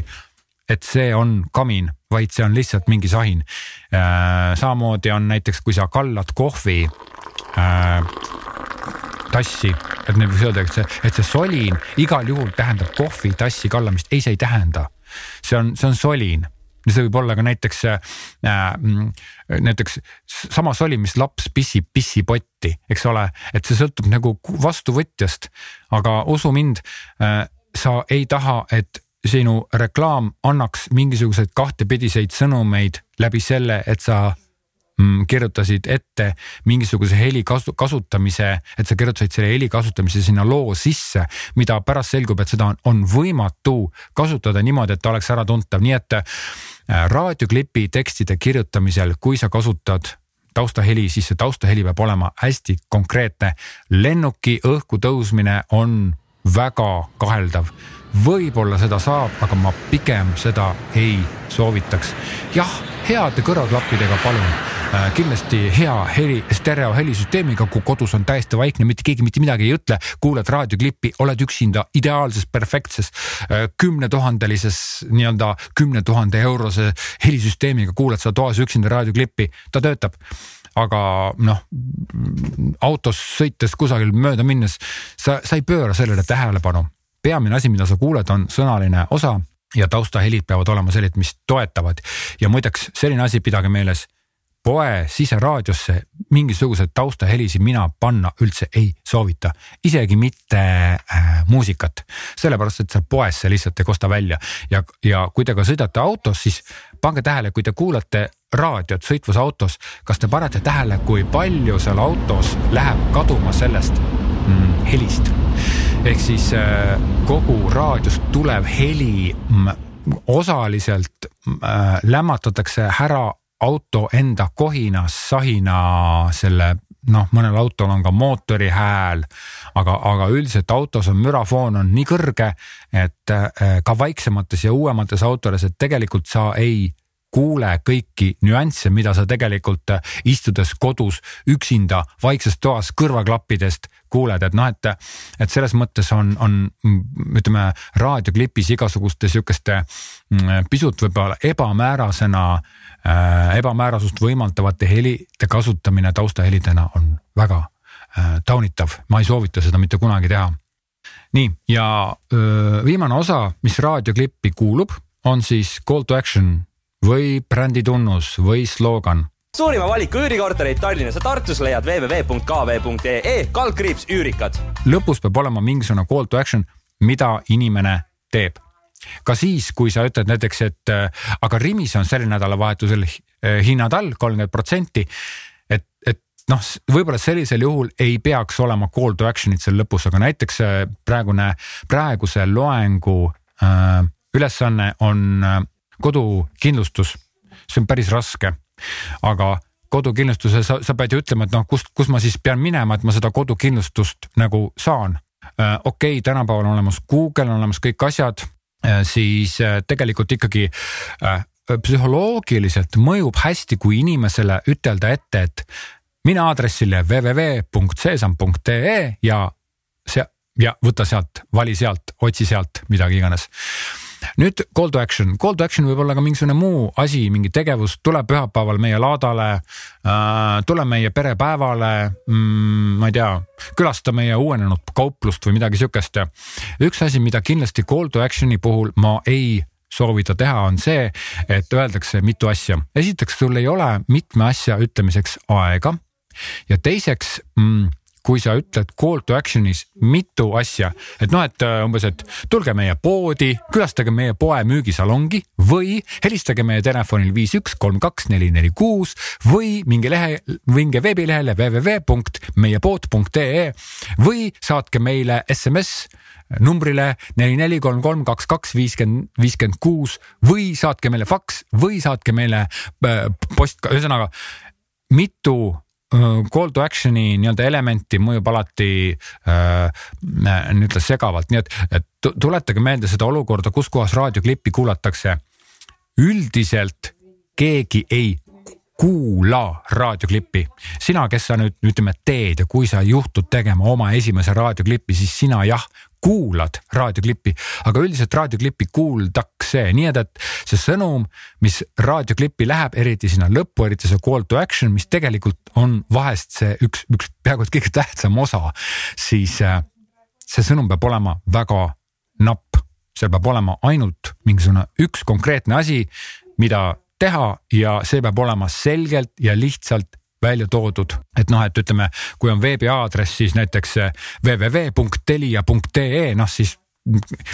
et see on kamin, vaid see on lihtsalt mingi sahin. Äh, samamoodi on näiteks, kui sa kallad kohvi äh, tassi, et nüüd võiks öelda, et see, et see solin igal juhul tähendab kohvitassi kallamist. ei, see ei tähenda. see on, see on solin see võib olla ka näiteks äh,, mm, näiteks sama soli, mis laps pissib pissipotti, eks ole, et see sõltub nagu vastuvõtjast. aga usu mind äh,, sa ei taha, et sinu reklaam annaks mingisuguseid kahtepidiseid sõnumeid läbi selle, et sa kirjutasid ette mingisuguse heli kasu, kasutamise, et sa kirjutasid selle heli kasutamise sinna loo sisse, mida pärast selgub, et seda on, on võimatu kasutada niimoodi, et ta oleks äratuntav, nii et äh, raadioklipi tekstide kirjutamisel, kui sa kasutad taustaheli, siis see taustaheli peab olema hästi konkreetne. lennuki õhku tõusmine on väga kaheldav võib-olla seda saab, aga ma pigem seda ei soovitaks. jah, heade kõrvaklappidega palun kindlasti hea heli, stereo helisüsteemiga, kui kodus on täiesti vaikne, mitte keegi mitte midagi ei ütle, kuulad raadioklippi, oled üksinda ideaalses, perfektses äh, kümnetuhandelises nii-öelda kümne tuhande eurose helisüsteemiga, kuulad sa toas üksinda raadioklippi, ta töötab. Aga noh, autos sõites kusagil mööda minnes, sa, sa ei pööra sellele tähelepanu. Peamine asi, mida sa kuuled, on sõnaline osa ja taustahelid peavad olema sellised, mis toetavad. ja muideks selline asi, pidage meeles, poe siseraadiosse mingisuguseid taustahelisid mina panna üldse ei soovita, isegi mitte äh, muusikat, sellepärast et seal poes see lihtsalt ei kosta välja. Ja, ja kui te ka sõidate autos, siis pange tähele, kui te kuulate raadiot sõitvas autos, kas te panete tähele, kui palju seal autos läheb kaduma sellest mm, helist. Ehk siis äh, kogu raadiost tulev heli mm, osaliselt äh, lämmatatakse ära auto enda kohinas, sahina selle noh, mõnel autol on ka mootori hääl, aga, aga üldiselt autos on mürafoon on nii kõrge, et äh, ka vaiksemates ja uuemates autodes, et tegelikult sa ei kuule kõiki nüansse, mida sa tegelikult istudes kodus üksinda vaikses toas kõrvaklappidest kuuled, et noh, et, et selles mõttes on, on ütleme raadioklipis igasuguste sihukeste mm, pisut võib-olla ebamäärasena äh,, ebamäärasust võimaldavate helide kasutamine taustahelidena on väga äh, taunitav, ma ei soovita seda mitte kunagi teha. nii ja öö, viimane osa, mis raadioklippi kuulub, on siis call to action või bränditunnus või slogan suurima valiku üürikortereid Tallinnas ja Tartus leiad www.kv.ee kaldkriips üürikad. lõpus peab olema mingisugune call to action, mida inimene teeb. Ka siis, kui sa ütled näiteks, et äh, aga Rimis on sel nädalavahetusel äh, hinnad all kolmkümmend protsenti. et, et noh, võib-olla sellisel juhul ei peaks olema call to action'it seal lõpus, aga näiteks äh, praegune, praeguse loengu äh, ülesanne on kodukindlustus. see on päris raske aga kodukindlustuse sa, sa pead ju ütlema, et noh, kust, kus ma siis pean minema, et ma seda kodukindlustust nagu saan. okei okay,, tänapäeval on olemas Google, on olemas kõik asjad, siis äh, tegelikult ikkagi äh, psühholoogiliselt mõjub hästi, kui inimesele ütelda ette, et mine aadressile www.sesam.ee ja see ja võta sealt, vali sealt, otsi sealt midagi iganes nüüd call to action, call to action võib olla ka mingisugune muu asi, mingi tegevus, tule pühapäeval meie laadale äh,. tule meie perepäevale mm,, ma ei tea, külasta meie uuenenud kauplust või midagi sihukest. üks asi, mida kindlasti call to action'i puhul ma ei soovita teha, on see, et öeldakse mitu asja. esiteks, sul ei ole mitme asja ütlemiseks aega ja teiseks mm, kui sa ütled call to action'is mitu asja, et noh, et äh, umbes, et tulge meie poodi, külastage meie poe müügisalongi või helistage meie telefonil viis, üks, kolm, kaks, neli, neli, kuus või minge lehe, minge veebilehele www.meiepood.ee või saatke meile SMS numbrile neli, neli, kolm, kolm, kaks, kaks, viiskümmend, viiskümmend kuus või saatke meile faks või saatke meile äh, post, ühesõnaga mitu call to action'i nii-öelda elementi mõjub alati äh, nii-öelda segavalt, nii et, et tuletage meelde seda olukorda, kus kohas raadioklippi kuulatakse. üldiselt keegi ei kuula raadioklippi. sina, kes sa nüüd ütleme teed ja kui sa juhtud tegema oma esimese raadioklippi, siis sina jah, kuulad raadioklippi, aga üldiselt raadioklippi kuuldakse, nii et, et see sõnum, mis raadioklippi läheb, eriti sinna lõppu, eriti see call to action, mis tegelikult on vahest see üks, üks peaaegu et kõige tähtsam osa, siis äh, see sõnum peab olema väga napp, seal peab olema ainult mingisugune üks konkreetne asi, mida teha ja see peab olema selgelt ja lihtsalt välja toodud, et noh, et ütleme, kui on veebiaadress, siis näiteks eh, www.telia.ee, noh siis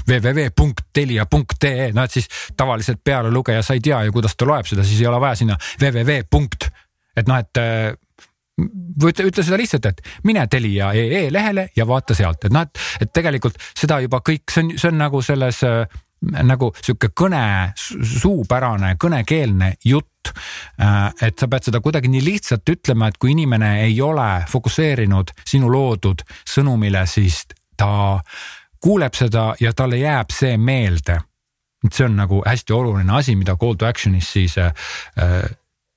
www.telia.ee, no et siis tavaliselt pealelugeja, sa ei tea ju, kuidas ta loeb seda, siis ei ole vaja sinna www. et noh, et eh, või ütle, ütle seda lihtsalt, et mine Telia EE lehele ja vaata sealt, et noh, et, et tegelikult seda juba kõik, see on, see on nagu selles äh, nagu sihuke kõne, suupärane, kõnekeelne jutt. Äh, et sa pead seda kuidagi nii lihtsalt ütlema, et kui inimene ei ole fokusseerinud sinu loodud sõnumile, siis ta kuuleb seda ja talle jääb see meelde. et see on nagu hästi oluline asi, mida call to action'is siis äh,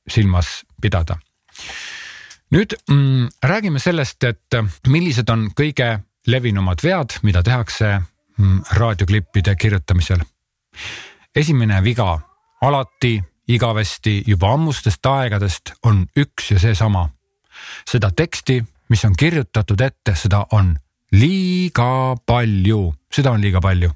silmas pidada. nüüd mm, räägime sellest, et millised on kõige levinumad vead, mida tehakse raadioklippide kirjutamisel. esimene viga, alati, igavesti, juba ammustest aegadest on üks ja seesama. seda teksti, mis on kirjutatud ette, seda on liiga palju, seda on liiga palju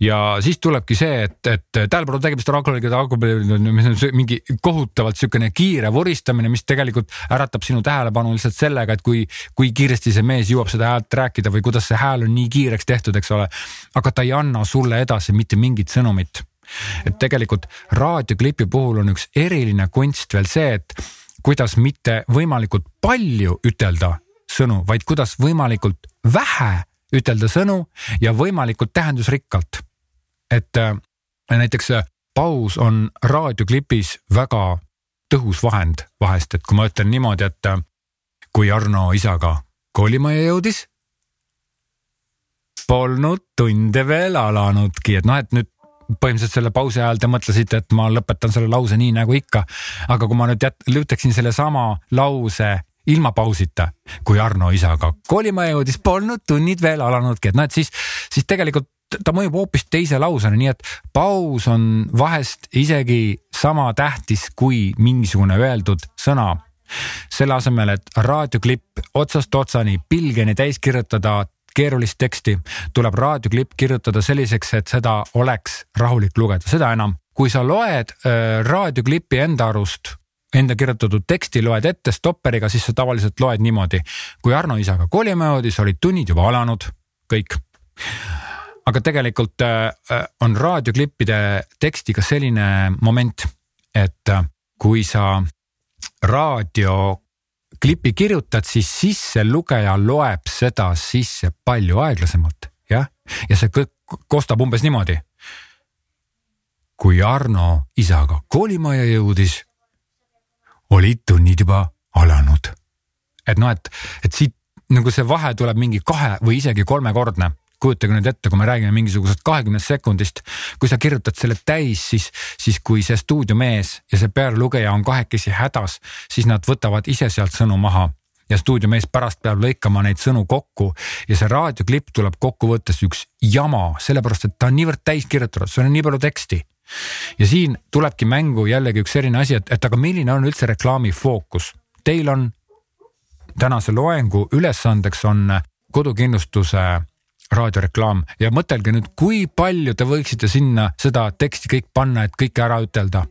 ja siis tulebki see, et, et tähelepanu tegemist on alkoholiga, alkoholi, mis on mingi kohutavalt niisugune kiire vuristamine, mis tegelikult äratab sinu tähelepanu lihtsalt sellega, et kui, kui kiiresti see mees jõuab seda häält rääkida või kuidas see hääl on nii kiireks tehtud, eks ole. aga ta ei anna sulle edasi mitte mingit sõnumit. et tegelikult raadioklipi puhul on üks eriline kunst veel see, et kuidas mitte võimalikult palju ütelda sõnu, vaid kuidas võimalikult vähe ütelda sõnu ja võimalikult tähendusrikkalt. et äh, näiteks äh, paus on raadioklipis väga tõhus vahend vahest, et kui ma ütlen niimoodi, et äh, kui Arno isaga koolimajja jõudis, polnud tunde veel alanudki, et noh, et nüüd põhimõtteliselt selle pausi ajal te mõtlesite, et ma lõpetan selle lause nii nagu ikka. aga kui ma nüüd jät-, ütleksin sellesama lause ilma pausita. kui Arno isaga kolima jõudis, polnud tunnid veel alanudki, et noh, et siis, siis tegelikult ta mõjub hoopis teise lausena, nii et paus on vahest isegi sama tähtis kui mingisugune öeldud sõna. selle asemel, et raadioklipp otsast otsani pilgeni täis kirjutada keerulist teksti, tuleb raadioklipp kirjutada selliseks, et seda oleks rahulik lugeda, seda enam, kui sa loed äh, raadioklippi enda arust enda kirjutatud teksti loed ette stopperiga, siis sa tavaliselt loed niimoodi. kui Arno isaga kolima jõudis, olid tunnid juba alanud, kõik. aga tegelikult äh, on raadioklippide tekstiga selline moment, et äh, kui sa raadioklipi kirjutad, siis sisselugeja loeb seda sisse palju aeglasemalt, jah, ja see kostab umbes niimoodi. kui Arno isaga koolimajja jõudis olid tunnid juba alanud. et noh, et, et siit nagu see vahe tuleb mingi kahe või isegi kolmekordne, kujutage nüüd ette, kui me räägime mingisugusest kahekümnest sekundist, kui sa kirjutad selle täis, siis, siis kui see stuudiomees ja see pealelugeja on kahekesi hädas, siis nad võtavad ise sealt sõnu maha ja stuudiomees pärast peab lõikama neid sõnu kokku ja see raadioklipp tuleb kokkuvõttes üks jama, sellepärast et ta on niivõrd täis kirjutatud, seal on nii palju teksti. Ja siin tulebki mängu jällegi üks selline asi, et, et aga milline on üldse reklaami fookus. Teil on tänase loengu ülesandeks on kodukindlustuse raadioreklaam. Ja mõtelge nüüd, kui palju te võiksite sinna seda teksti kõik panna, et kõike ära ütelda.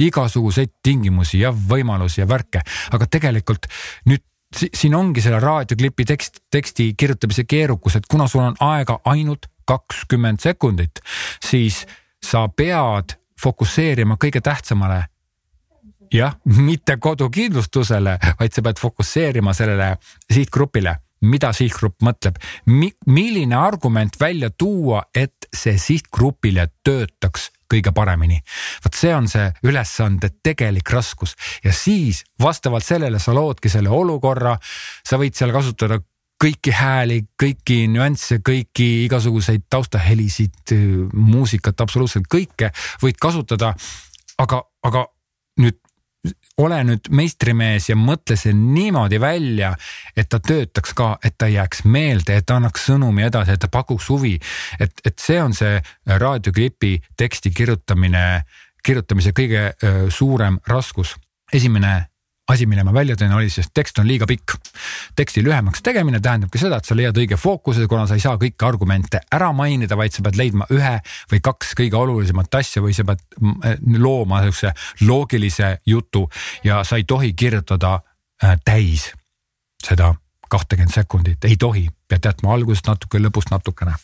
Igasuguseid tingimusi ja võimalusi ja värke, aga tegelikult nüüd siin ongi selle raadioklipi tekst, teksti kirjutamise keerukus, et kuna sul on aega ainult kakskümmend sekundit, siis sa pead fokusseerima kõige tähtsamale. jah, mitte kodukindlustusele, vaid sa pead fokusseerima sellele sihtgrupile mida sihtgrupp mõtleb Mi, milline argument välja tuua, et see sihtgrupile töötaks kõige paremini. vot see on see ülesande tegelik raskus ja siis vastavalt sellele sa loodki selle olukorra, sa võid seal kasutada kõiki hääli, kõiki nüansse, kõiki igasuguseid taustahelisid, muusikat, absoluutselt kõike võid kasutada. aga, aga nüüd ole nüüd meistrimees ja mõtle see niimoodi välja, et ta töötaks ka, et ta jääks meelde, et ta annaks sõnumi edasi, et ta pakuks huvi. et, et see on see raadioklipi teksti kirjutamine, kirjutamise kõige suurem raskus. esimene asi, mille ma välja tõin, oli, sest tekst on liiga pikk. teksti lühemaks tegemine tähendabki seda, et sa leiad õige fookuse, kuna sa ei saa kõiki argumente ära mainida, vaid sa pead leidma ühe või kaks kõige olulisemat asja või sa pead äh, looma siukse loogilise jutu ja sa ei tohi kirjutada äh, täis seda kahtekümmet sekundit, ei tohi, pead jätma algusest natuke, lõpust natukene.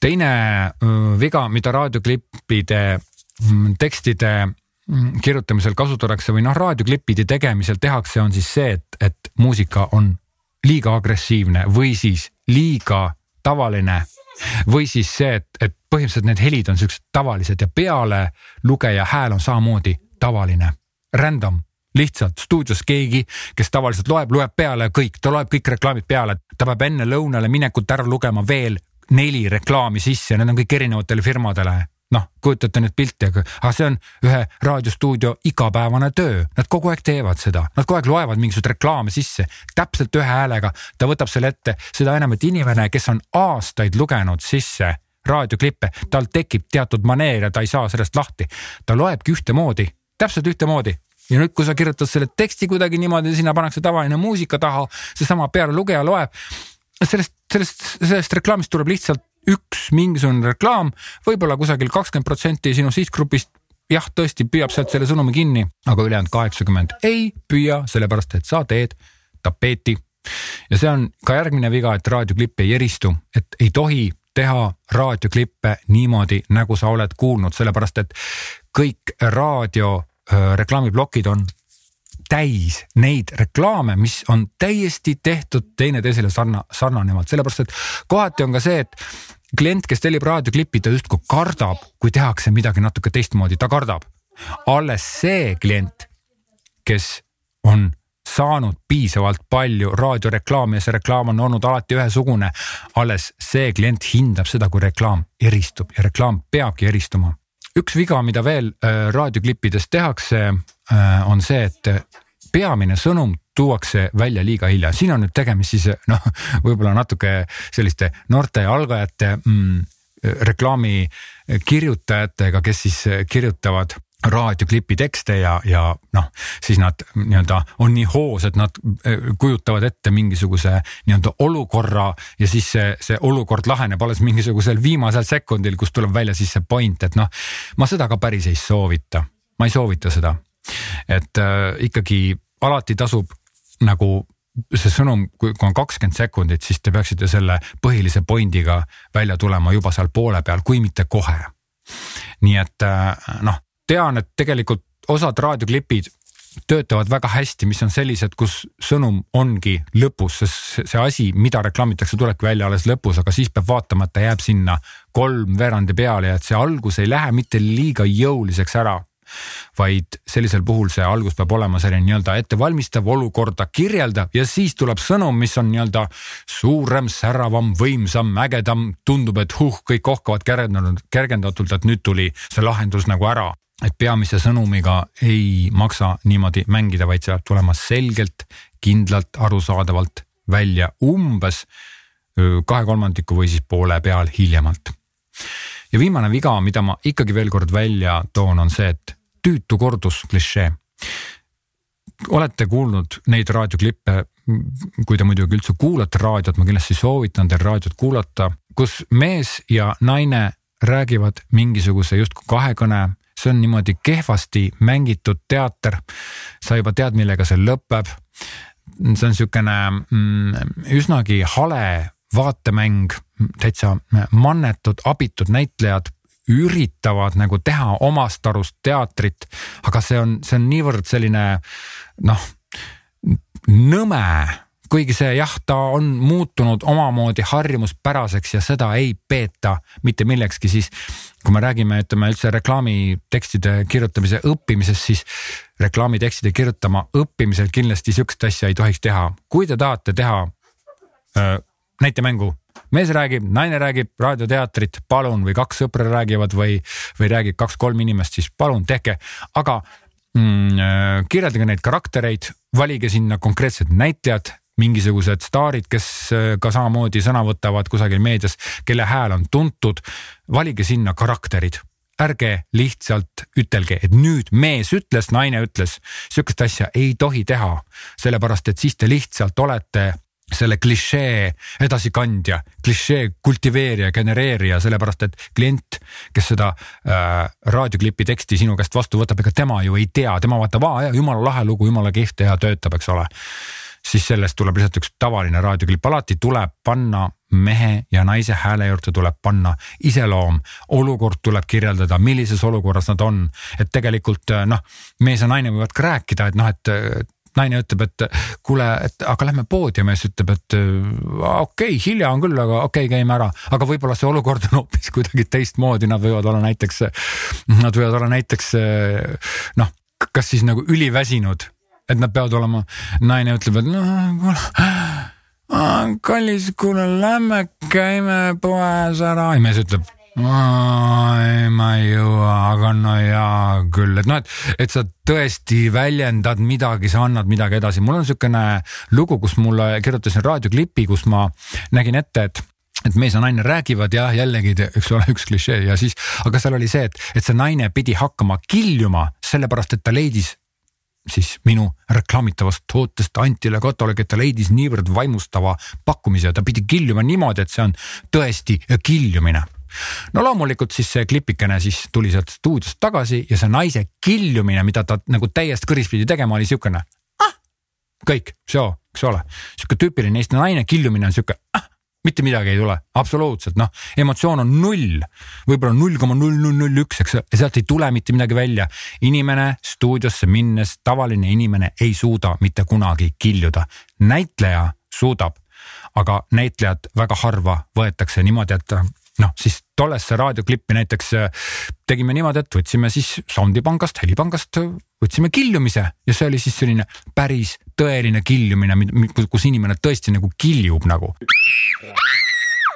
teine äh, viga, mida raadioklippide mm, tekstide Mm, kirjutamisel kasutatakse või noh, raadioklippide tegemisel tehakse, on siis see, et, et muusika on liiga agressiivne või siis liiga tavaline või siis see, et, et põhimõtteliselt need helid on siuksed tavalised ja peale lugeja hääl on samamoodi tavaline, random. Lihtsalt stuudios keegi, kes tavaliselt loeb, loeb peale kõik, ta loeb kõik reklaamid peale, ta peab enne lõunale minekut ära lugema veel neli reklaami sisse, need on kõik erinevatele firmadele noh, kujutate nüüd pilti, aga, aga see on ühe raadiostuudio igapäevane töö, nad kogu aeg teevad seda, nad kogu aeg loevad mingisuguseid reklaame sisse, täpselt ühe häälega, ta võtab selle ette, seda enam, et inimene, kes on aastaid lugenud sisse raadioklippe, tal tekib teatud maneer ja ta ei saa sellest lahti. ta loebki ühtemoodi, täpselt ühtemoodi ja nüüd, kui sa kirjutad selle teksti kuidagi niimoodi, sinna pannakse tavaline muusika taha, seesama pealelugeja loeb. sellest, sellest, sellest reklaamist tuleb lihtsalt üks mingisugune reklaam, võib-olla kusagil kakskümmend protsenti sinu sihtgrupist jah, tõesti püüab sealt selle sõnumi kinni, aga ülejäänud kaheksakümmend ei püüa, sellepärast et sa teed tapeeti. ja see on ka järgmine viga, et raadioklipp ei eristu, et ei tohi teha raadioklippe niimoodi, nagu sa oled kuulnud, sellepärast et kõik raadio reklaamiplokid on täis neid reklaame, mis on täiesti tehtud teineteisele sarna, sarnanevalt, sellepärast et kohati on ka see, et klient, kes tellib raadioklipi, ta justkui kardab, kui tehakse midagi natuke teistmoodi, ta kardab. alles see klient, kes on saanud piisavalt palju raadioreklaami ja see reklaam on olnud alati ühesugune, alles see klient hindab seda, kui reklaam eristub ja reklaam peabki eristuma. üks viga, mida veel äh, raadioklippides tehakse, äh, on see, et peamine sõnum tuuakse välja liiga hilja, siin on nüüd tegemist siis noh, võib-olla natuke selliste noorte algajate mm, reklaami kirjutajatega, kes siis kirjutavad raadioklipi tekste ja, ja noh, siis nad nii-öelda on nii hoos, et nad eh, kujutavad ette mingisuguse nii-öelda olukorra ja siis see, see olukord laheneb alles mingisugusel viimasel sekundil, kus tuleb välja siis see point, et noh, ma seda ka päris ei soovita, ma ei soovita seda. et äh, ikkagi alati tasub nagu see sõnum, kui on kakskümmend sekundit, siis te peaksite selle põhilise pointiga välja tulema juba seal poole peal, kui mitte kohe. nii et äh, noh, tean, et tegelikult osad raadioklipid töötavad väga hästi, mis on sellised, kus sõnum ongi lõpus, sest see asi, mida reklaamitakse, tulebki välja alles lõpus, aga siis peab vaatama, et ta jääb sinna kolmveerandi peale ja et see algus ei lähe mitte liiga jõuliseks ära vaid sellisel puhul see algus peab olema selline nii-öelda ettevalmistav, olukorda kirjeldav ja siis tuleb sõnum, mis on nii-öelda suurem, säravam, võimsam, ägedam, tundub, et huh, kõik ohkavad kergendanud, kergendatult, et nüüd tuli see lahendus nagu ära et peamise sõnumiga ei maksa niimoodi mängida, vaid see peab tulema selgelt, kindlalt, arusaadavalt välja umbes kahe kolmandiku või siis poole peal hiljemalt. Ja viimane viga, mida ma ikkagi veel kord välja toon, on see, et tüütu kordus klišee. olete kuulnud neid raadioklippe, kui te muidugi üldse kuulate raadiot, ma kindlasti soovitan teil raadiot kuulata, kus mees ja naine räägivad mingisuguse justkui kahekõne see on niimoodi kehvasti mängitud teater. sa juba tead, millega see lõpeb. see on niisugune mm, üsnagi hale vaatemäng, täitsa mannetud, abitud näitlejad üritavad nagu teha omast arust teatrit, aga see on, see on niivõrd selline noh, nõme kuigi see jah, ta on muutunud omamoodi harjumuspäraseks ja seda ei peeta mitte millekski, siis kui me räägime, ütleme üldse reklaamitekstide kirjutamise õppimisest, siis reklaamitekstide kirjutama õppimisel kindlasti sihukest asja ei tohiks teha. kui te tahate teha äh, näitemängu, mees räägib, naine räägib raadioteatrit, palun, või kaks sõpra räägivad või, või räägib kaks-kolm inimest, siis palun tehke, aga mm, äh, kirjeldage neid karaktereid, valige sinna konkreetsed näitlejad mingisugused staarid, kes äh, ka samamoodi sõna võtavad kusagil meedias, kelle hääl on tuntud. valige sinna karakterid, ärge lihtsalt ütelge, et nüüd mees ütles, naine ütles, sihukest asja ei tohi teha, sellepärast et siis te lihtsalt olete selle klišee edasikandja, klišee kultiveerija, genereerija, sellepärast et klient, kes seda äh, raadioklipi teksti sinu käest vastu võtab, ega tema ju ei tea, tema vaatab, aa jumala lahe lugu, jumala kihvt ja töötab, eks ole. Siis sellest tuleb lihtsalt üks tavaline raadioklipp, alati tuleb panna mehe ja naise hääle juurde tuleb panna iseloom, olukord tuleb kirjeldada, millises olukorras nad on. et tegelikult noh, mees ja naine võivad ka rääkida, et noh, et naine ütleb, et kuule, et aga lähme poodi ja mees ütleb, et okei okay,, hilja on küll, aga okei okay,, käime ära. aga võib-olla see olukord on hoopis kuidagi teistmoodi, nad võivad olla näiteks, nad võivad olla näiteks noh, kas siis nagu üliväsinud et nad peavad olema, naine ütleb, et noh, kuule, kallis, kuule, lähme käime poes ära ja mees ütleb ma ei jõua, aga no jaa küll, et noh, et, et sa tõesti väljendad midagi, sa annad midagi edasi. mul on niisugune lugu, kus mulle kirjutasin raadioklipi, kus ma nägin ette, et et mees ja naine räägivad ja jällegi, eks ole, üks klišee ja siis, aga seal oli see, et, et see naine pidi hakkama kiljuma, sellepärast et ta leidis siis minu reklaamitavast tootest Antile Kotole, keda ta leidis niivõrd vaimustava pakkumise ta pidi kiljuma niimoodi, et see on tõesti kiljumine no loomulikult siis see klipikene siis tuli sealt stuudiost tagasi ja see naise kiljumine, mida ta nagu täiest kõris pidi tegema, oli siukene ah,. kõik, show, eks ole, sihuke tüüpiline Eesti naine kiljumine on sihuke ah mitte midagi ei tule, absoluutselt noh, emotsioon on null, võib-olla null koma null null null üks, eks sealt ei tule mitte midagi välja. inimene stuudiosse minnes, tavaline inimene ei suuda mitte kunagi kiljuda, näitleja suudab, aga näitlejat väga harva võetakse niimoodi, et noh, siis tollesse raadioklippi näiteks äh, tegime niimoodi, et võtsime siis soundipangast, helipangast, võtsime kiljumise ja see oli siis selline päris tõeline kiljumine, kus inimene tõesti nagu kiljub nagu.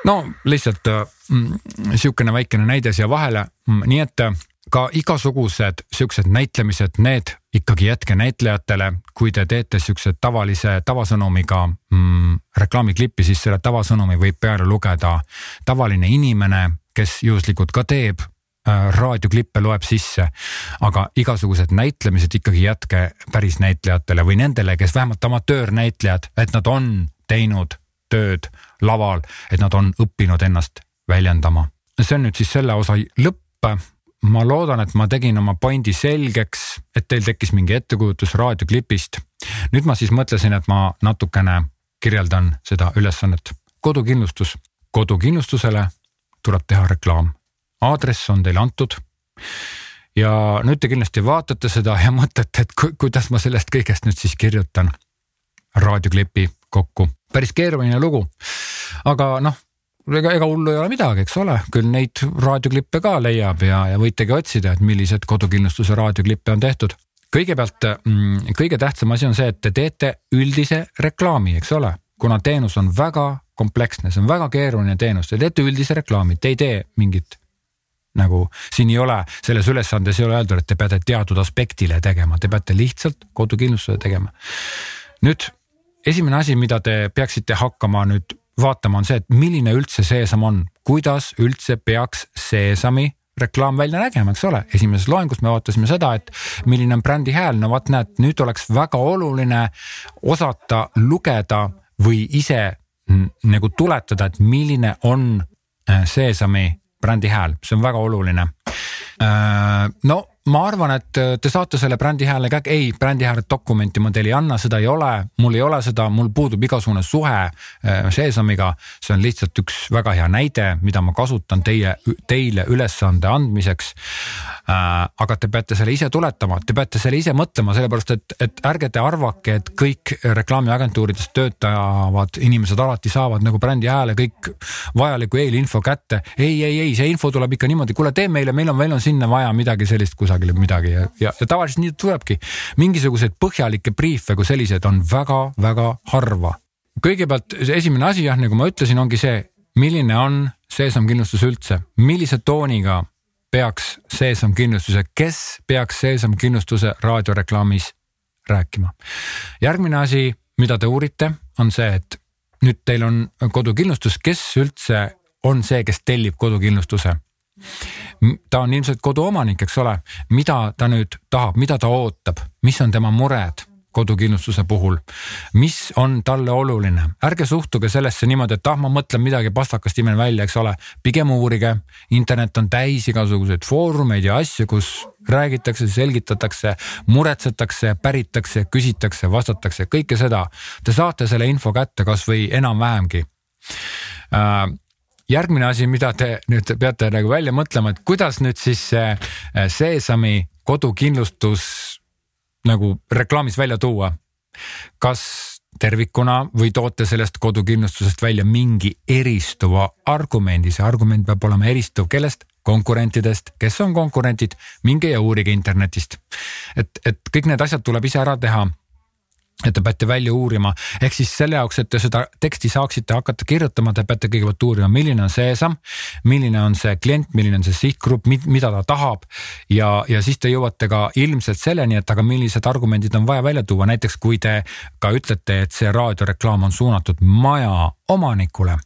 no lihtsalt mm, sihukene väikene näide siia vahele, mm, nii et äh, ka igasugused siuksed näitlemised, need ikkagi jätke näitlejatele, kui te teete siukse tavalise tavasõnumiga mm, reklaamiklippi, siis selle tavasõnumi võib peale lugeda tavaline inimene, kes juhuslikult ka teeb äh, raadioklippe loeb sisse, aga igasugused näitlemised ikkagi jätke päris näitlejatele või nendele, kes vähemalt amatöörnäitlejad, et nad on teinud tööd laval, et nad on õppinud ennast väljendama. see on nüüd siis selle osa lõpp ma loodan, et ma tegin oma pointi selgeks, et teil tekkis mingi ettekujutus raadioklipist. nüüd ma siis mõtlesin, et ma natukene kirjeldan seda ülesannet. kodukindlustus, kodukindlustusele tuleb teha reklaam. aadress on teile antud. ja nüüd te kindlasti vaatate seda ja mõtlete, et ku, kuidas ma sellest kõigest nüüd siis kirjutan raadioklipi kokku. päris keeruline lugu, aga noh ega, ega hullu ei ole midagi, eks ole, küll neid raadioklippe ka leiab ja, ja võitegi otsida, et millised kodukindlustuse raadioklippe on tehtud. kõigepealt mm, kõige tähtsam asi on see, et te teete üldise reklaami, eks ole, kuna teenus on väga kompleksne, see on väga keeruline teenus, te teete üldise reklaami, te ei tee mingit nagu siin ei ole, selles ülesandes ei ole öeldud, et te peate teatud aspektile tegema, te peate lihtsalt kodukindlustuse tegema. nüüd esimene asi, mida te peaksite hakkama nüüd vaatama, on see, et milline üldse Seesam on, kuidas üldse peaks Seesami reklaam välja nägema, eks ole, esimeses loengus me vaatasime seda, et milline on brändi hääl, no vot näed, nüüd oleks väga oluline osata lugeda või ise nagu tuletada, et milline on äh, Seesami brändi hääl, see on väga oluline. Äh, no ma arvan, et äh, te saate selle brändi hääle kätte, ei, brändi hääle dokumenti ma teile ei anna, seda ei ole, mul ei ole seda, mul puudub igasugune suhe äh, Sesamiga. see on lihtsalt üks väga hea näide, mida ma kasutan teie, teile ülesande andmiseks. Äh, aga te peate selle ise tuletama, te peate selle ise mõtlema, sellepärast et, et ärge te arvake, et kõik reklaamiagentuurides töötavad inimesed alati saavad nagu brändi hääle kõik vajaliku eelinfo kätte. ei, ei, ei, see info tuleb ikka niimoodi, kuule, tee meile, meil on, meil on sinna vaja midagi sellist, kus kusagile midagi ja, ja, ja tavaliselt nii tulebki. mingisuguseid põhjalikke briife kui selliseid on väga-väga harva. kõigepealt esimene asi jah, nagu ma ütlesin, ongi see, milline on Seesam kindlustus üldse, millise tooniga peaks Seesam kindlustuse, kes peaks Seesam kindlustuse raadioreklaamis rääkima. järgmine asi, mida te uurite, on see, et nüüd teil on kodukindlustus, kes üldse on see, kes tellib kodukindlustuse ta on ilmselt koduomanik, eks ole, mida ta nüüd tahab, mida ta ootab, mis on tema mured kodukindlustuse puhul, mis on talle oluline, ärge suhtuge sellesse niimoodi, et ah, ma mõtlen midagi pastakast imen välja, eks ole, pigem uurige. internet on täis igasuguseid foorumeid ja asju, kus räägitakse, selgitatakse, muretsetakse, päritakse, küsitakse, vastatakse, kõike seda. Te saate selle info kätte kasvõi enam-vähemgi. Äh, järgmine asi, mida te nüüd peate nagu välja mõtlema, et kuidas nüüd siis see äh, Seesami kodukindlustus nagu reklaamis välja tuua. kas tervikuna või toote sellest kodukindlustusest välja mingi eristuva argumendi, see argument peab olema eristuv, kellest? konkurentidest, kes on konkurentid, minge ja uurige internetist. et, et kõik need asjad tuleb ise ära teha et te peate välja uurima, ehk siis selle jaoks, et te seda teksti saaksite hakata kirjutama, te peate kõigepealt uurima, milline on seesam, milline on see klient, milline on see sihtgrupp, mida ta tahab. ja, ja siis te jõuate ka ilmselt selleni, et aga millised argumendid on vaja välja tuua, näiteks kui te ka ütlete, et see raadioreklaam on suunatud maja omanikule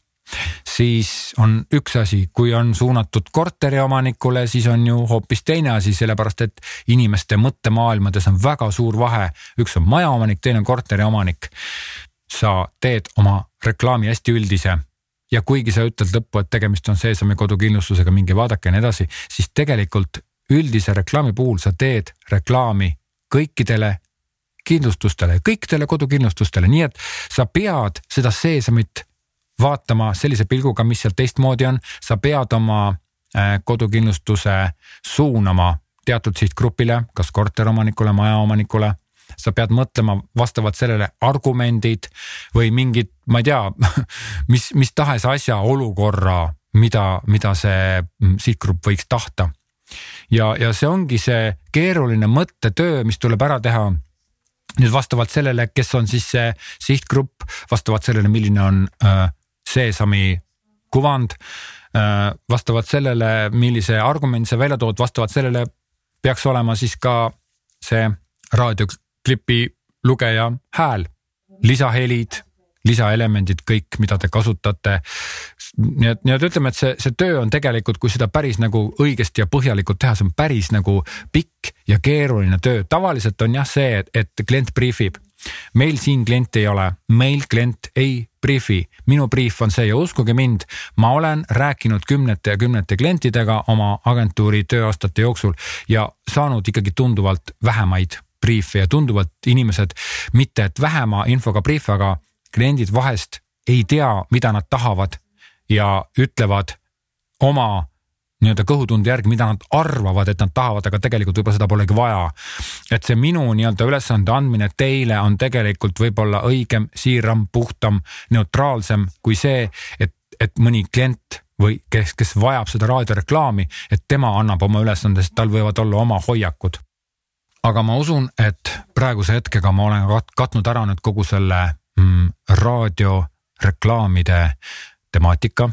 siis on üks asi, kui on suunatud korteriomanikule, siis on ju hoopis teine asi, sellepärast et inimeste mõttemaailmades on väga suur vahe. üks on majaomanik, teine on korteriomanik. sa teed oma reklaami hästi üldise ja kuigi sa ütled lõppu, et tegemist on Seesami kodukindlustusega, minge vaadake ja nii edasi, siis tegelikult üldise reklaami puhul sa teed reklaami kõikidele kindlustustele, kõikidele kodukindlustustele, nii et sa pead seda Seesamit vaatama sellise pilguga, mis seal teistmoodi on, sa pead oma äh, kodukindlustuse suunama teatud sihtgrupile, kas korteromanikule, majaomanikule. sa pead mõtlema vastavalt sellele argumendid või mingid, ma ei tea, mis, mis tahes asja, olukorra, mida, mida see mm, sihtgrupp võiks tahta. ja, ja see ongi see keeruline mõttetöö, mis tuleb ära teha nüüd vastavalt sellele, kes on siis see sihtgrupp, vastavalt sellele, milline on äh, Seesami kuvand. Äh, vastavalt sellele, millise argumendi sa välja tood, vastavalt sellele peaks olema siis ka see raadioklipi lugeja hääl, lisahelid, lisaelemendid, kõik, mida te kasutate. nii et, nii et ütleme, et see, see töö on tegelikult, kui seda päris nagu õigesti ja põhjalikult teha, see on päris nagu pikk ja keeruline töö. tavaliselt on jah see, et, et klient brief ib meil siin klienti ei ole, meil klient ei briifi, minu briif on see ja uskuge mind, ma olen rääkinud kümnete ja kümnete klientidega oma agentuuri tööaastate jooksul ja saanud ikkagi tunduvalt vähemaid briife ja tunduvalt inimesed, mitte et vähema infoga briife, aga kliendid vahest ei tea, mida nad tahavad ja ütlevad oma nii-öelda kõhutunde järgi, mida nad arvavad, et nad tahavad, aga tegelikult võib-olla seda polegi vaja. et see minu nii-öelda ülesande andmine teile on tegelikult võib-olla õigem, siiram, puhtam, neutraalsem kui see, et et mõni klient või kes, kes vajab seda raadioreklaami, et tema annab oma ülesande, sest tal võivad olla oma hoiakud. aga ma usun, et praeguse hetkega ma olen katnud ära nüüd kogu selle mm, raadioreklaamide temaatika.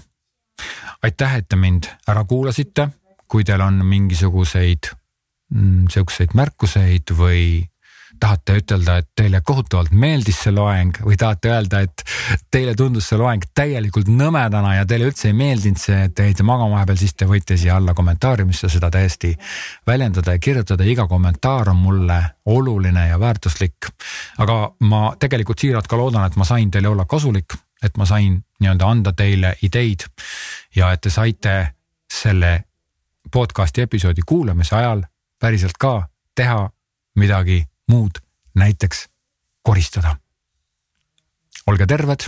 Aitäh, et te mind ära kuulasite, kui teil on mingisuguseid mm, siukseid märkuseid või tahate ütelda, et teile kohutavalt meeldis see loeng või tahate öelda, et teile tundus see loeng täielikult nõmedana ja teile üldse ei meeldinud see, et te jäite magama vahepeal, siis te võite siia alla kommentaariumisse seda täiesti väljendada ja kirjutada, iga kommentaar on mulle oluline ja väärtuslik. aga ma tegelikult siiralt ka loodan, et ma sain teile olla kasulik, et ma sain nii-öelda anda teile ideid ja et te saite selle podcast'i episoodi kuulamise ajal päriselt ka teha midagi muud, näiteks koristada. olge terved